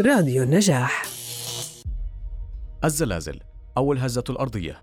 راديو النجاح. الزلازل أو الهزة الأرضية.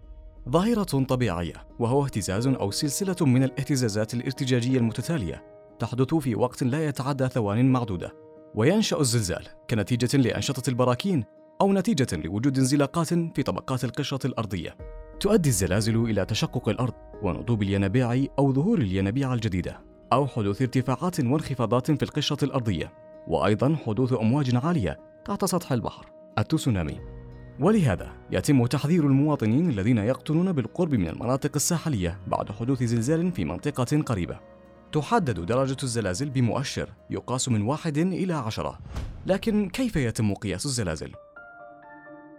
ظاهرة طبيعية وهو اهتزاز أو سلسلة من الاهتزازات الارتجاجية المتتالية تحدث في وقت لا يتعدى ثوان معدودة. وينشأ الزلزال كنتيجة لأنشطة البراكين أو نتيجة لوجود انزلاقات في طبقات القشرة الأرضية. تؤدي الزلازل إلى تشقق الأرض ونضوب الينابيع أو ظهور الينابيع الجديدة أو حدوث ارتفاعات وانخفاضات في القشرة الأرضية. وأيضا حدوث أمواج عالية تحت سطح البحر. التسونامي. ولهذا يتم تحذير المواطنين الذين يقطنون بالقرب من المناطق الساحلية بعد حدوث زلزال في منطقة قريبة. تحدد درجة الزلازل بمؤشر يقاس من واحد إلى عشرة. لكن كيف يتم قياس الزلازل؟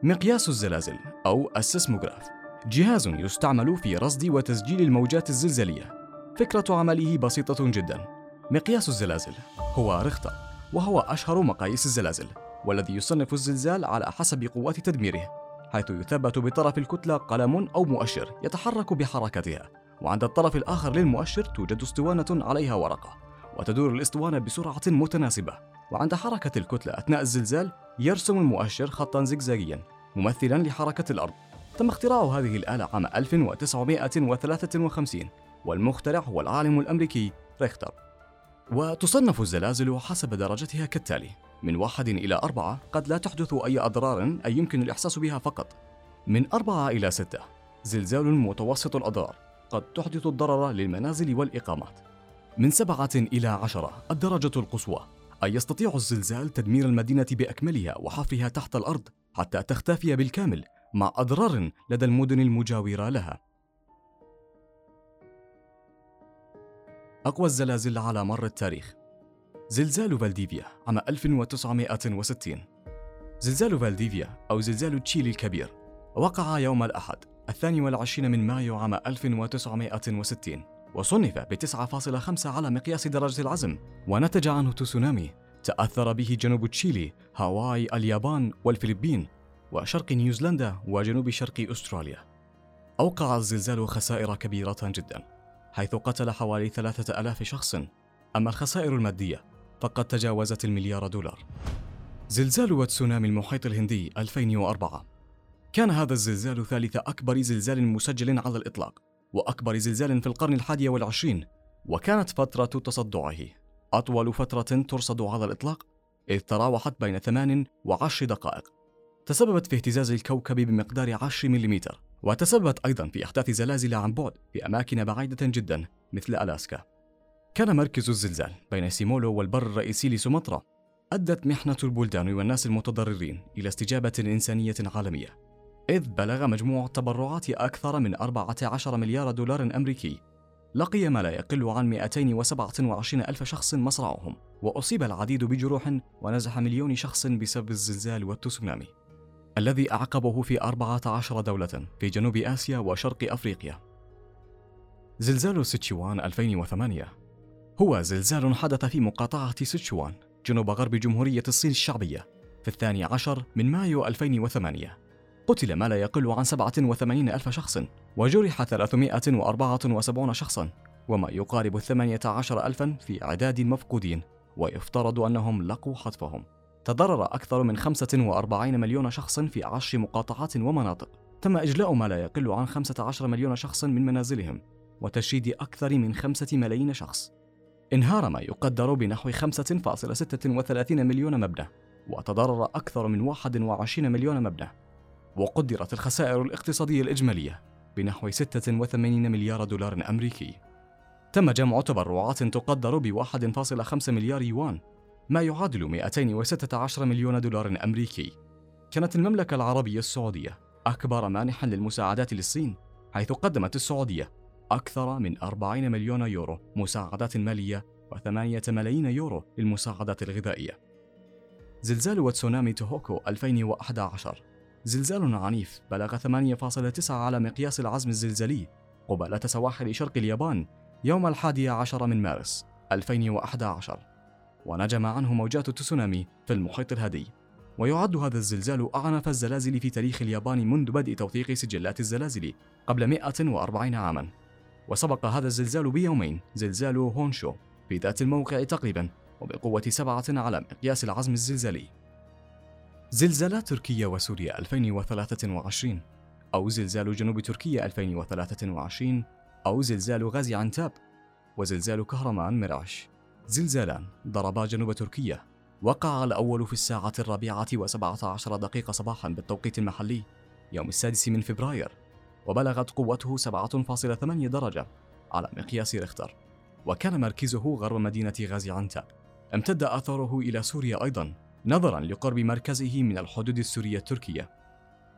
مقياس الزلازل أو السيسموغراف. جهاز يستعمل في رصد وتسجيل الموجات الزلزالية. فكرة عمله بسيطة جدا. مقياس الزلازل هو ريختر وهو أشهر مقاييس الزلازل والذي يصنف الزلزال على حسب قوات تدميره حيث يثبت بطرف الكتلة قلم أو مؤشر يتحرك بحركتها وعند الطرف الآخر للمؤشر توجد اسطوانة عليها ورقة وتدور الاسطوانة بسرعة متناسبة وعند حركة الكتلة أثناء الزلزال يرسم المؤشر خطا زجزاجيا ممثلا لحركة الأرض. تم اختراع هذه الآلة عام 1953 والمخترع هو العالم الأمريكي ريختر. وتصنف الزلازل حسب درجتها كالتالي. من واحد إلى أربعة قد لا تحدث أي أضرار أي يمكن الإحساس بها فقط. من أربعة إلى ستة زلزال متوسط الأضرار. قد تحدث الضرر للمنازل والإقامات. من سبعة إلى عشرة الدرجة القصوى. أي يستطيع الزلزال تدمير المدينة بأكملها وحفرها تحت الأرض حتى تختفي بالكامل مع أضرار لدى المدن المجاورة لها. أقوى الزلازل على مر التاريخ. زلزال فالديفيا عام 1960 زلزال فالديفيا أو زلزال تشيلي الكبير وقع يوم الأحد الثاني والعشرين من مايو عام 1960 وصنف ب 9.5 على مقياس درجة العزم ونتج عنه تسونامي تأثر به جنوب تشيلي، هاواي، اليابان والفلبين وشرق نيوزيلندا وجنوب شرق أستراليا. أوقع الزلزال خسائر كبيرة جدا. حيث قتل حوالي ثلاثة ألاف شخص. أما الخسائر المادية فقد تجاوزت المليار دولار. زلزال وتسونامي المحيط الهندي 2004 كان هذا الزلزال ثالث أكبر زلزال مسجل على الإطلاق وأكبر زلزال في القرن الحادي والعشرين وكانت فترة تصدعه. أطول فترة ترصد على الإطلاق إذ تراوحت بين ثمان وعشر دقائق. تسببت في اهتزاز الكوكب بمقدار 10 ملم وتسببت أيضا في إحداث زلازل عن بعد في أماكن بعيدة جدا مثل ألاسكا. كان مركز الزلزال بين سيمولو والبر الرئيسي لسومطرة. أدت محنة البلدان والناس المتضررين إلى استجابة إنسانية عالمية. إذ بلغ مجموع التبرعات أكثر من 14 مليار دولار أمريكي. لقي ما لا يقل عن 227 ألف شخص مصرعهم وأصيب العديد بجروح ونزح مليون شخص بسبب الزلزال والتسونامي. الذي أعقبه في 14 دولة في جنوب آسيا وشرق أفريقيا. زلزال سيتشوان 2008 هو زلزال حدث في مقاطعة سيتشوان جنوب غرب جمهورية الصين الشعبية في الثاني عشر من مايو 2008 قتل ما لا يقل عن 87 ألف شخص وجرح 374 شخصا وما يقارب 18 ألفا في عداد مفقودين ويفترض أنهم لقوا حتفهم. تضرر أكثر من 45 مليون شخص في عشر مقاطعات ومناطق. تم إجلاء ما لا يقل عن 15 مليون شخص من منازلهم وتشييد أكثر من 5 ملايين شخص. انهار ما يقدر بنحو 5.36 مليون مبنى وتضرر أكثر من 21 مليون مبنى. وقدرت الخسائر الاقتصادية الإجمالية بنحو 86 مليار دولار أمريكي. تم جمع تبرعات تقدر ب 1.5 مليار يوان ما يعادل 216 مليون دولار أمريكي. كانت المملكة العربية السعودية أكبر مانحا للمساعدات للصين حيث قدمت السعودية أكثر من 40 مليون يورو مساعدات مالية و8 ملايين يورو للمساعدات الغذائية. زلزال وتسونامي توهوكو 2011 زلزال عنيف بلغ 8.9 على مقياس العزم الزلزالي قبالة سواحل شرق اليابان يوم الحادي عشر من مارس 2011 ونجم عنه موجات التسونامي في المحيط الهادي. ويعد هذا الزلزال أعنف الزلازل في تاريخ اليابان منذ بدء توثيق سجلات الزلازل قبل 140 عاما. وسبق هذا الزلزال بيومين زلزال هونشو في ذات الموقع تقريبا وبقوة سبعة على مقياس العزم الزلزالي. زلزالات تركيا وسوريا 2023 أو زلزال جنوب تركيا 2023 أو زلزال غازي عنتاب وزلزال كهرمان مرعش زلزالان ضربا جنوب تركيا. وقع الأول في الساعة الرابعة وسبعة عشر دقيقة صباحا بالتوقيت المحلي يوم السادس من فبراير وبلغت قوته 7.8 درجة على مقياس ريختر. وكان مركزه غرب مدينة غازي عنتاب امتد أثره إلى سوريا أيضا نظرا لقرب مركزه من الحدود السورية التركية.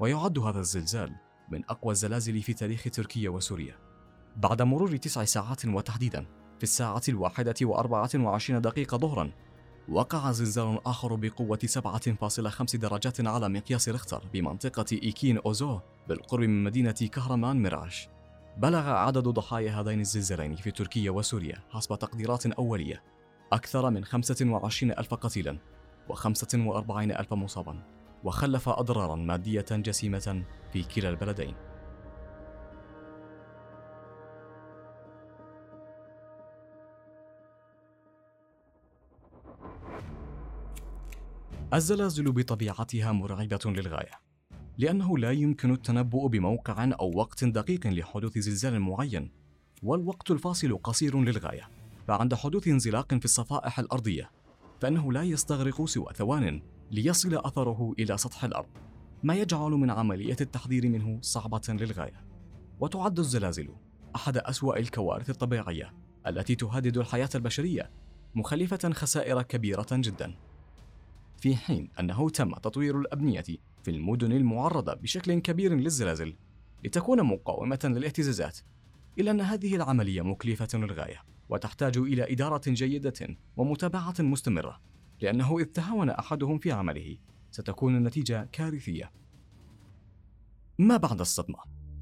ويعد هذا الزلزال من أقوى الزلازل في تاريخ تركيا وسوريا. بعد مرور تسع ساعات وتحديدا في الساعة الواحدة وأربعة وعشرين دقيقة ظهرا وقع زلزال آخر بقوة 7.5 درجات على مقياس ريختر بمنطقة إيكين أوزو بالقرب من مدينة كهرمان مراش بلغ عدد ضحايا هذين الزلزالين في تركيا وسوريا حسب تقديرات أولية أكثر من 25 ألف قتيلا و45 ألف مصابا وخلف أضرارا مادية جسيمة في كلا البلدين. الزلازل بطبيعتها مرعبة للغاية لأنه لا يمكن التنبؤ بموقع أو وقت دقيق لحدوث زلزال معين والوقت الفاصل قصير للغاية. فعند حدوث انزلاق في الصفائح الأرضية فإنه لا يستغرق سوى ثوان ليصل أثره إلى سطح الأرض ما يجعل من عملية التحذير منه صعبة للغاية. وتعد الزلازل أحد أسوأ الكوارث الطبيعية التي تهدد الحياة البشرية مخلفة خسائر كبيرة جدا. في حين أنه تم تطوير الأبنية في المدن المعرضة بشكل كبير للزلازل لتكون مقاومة للاهتزازات إلا أن هذه العملية مكلفة للغاية وتحتاج إلى إدارة جيدة ومتابعة مستمرة لأنه إذ تهاون أحدهم في عمله ستكون النتيجة كارثية. ما بعد الصدمة؟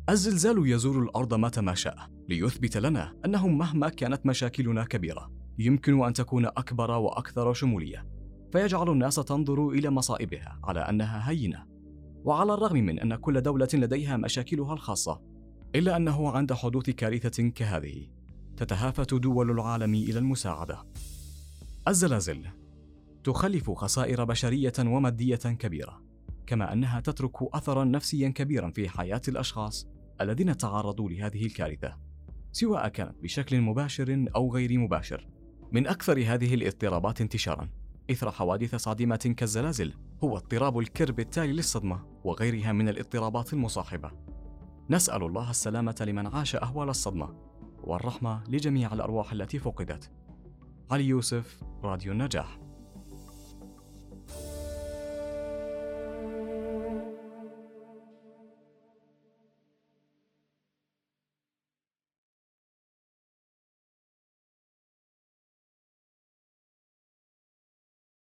الزلزال يزور الأرض متى ما شاء ليثبت لنا أنه مهما كانت مشاكلنا كبيرة يمكن أن تكون أكبر وأكثر شمولية. فيجعل الناس تنظر إلى مصائبها على أنها هينة. وعلى الرغم من أن كل دولة لديها مشاكلها الخاصة إلا أنه عند حدوث كارثة كهذه تتهافت دول العالم إلى المساعدة. الزلازل تخلف خسائر بشرية ومادية كبيرة كما أنها تترك أثرا نفسيا كبيرا في حياة الأشخاص الذين تعرضوا لهذه الكارثة سواء كانت بشكل مباشر أو غير مباشر. من أكثر هذه الاضطرابات انتشارا إثر حوادث صادمة كالزلازل هو اضطراب الكرب التالي للصدمة وغيرها من الاضطرابات المصاحبة. نسأل الله السلامة لمن عاش أهوال الصدمة والرحمة لجميع الأرواح التي فقدت. علي يوسف راديو النجاح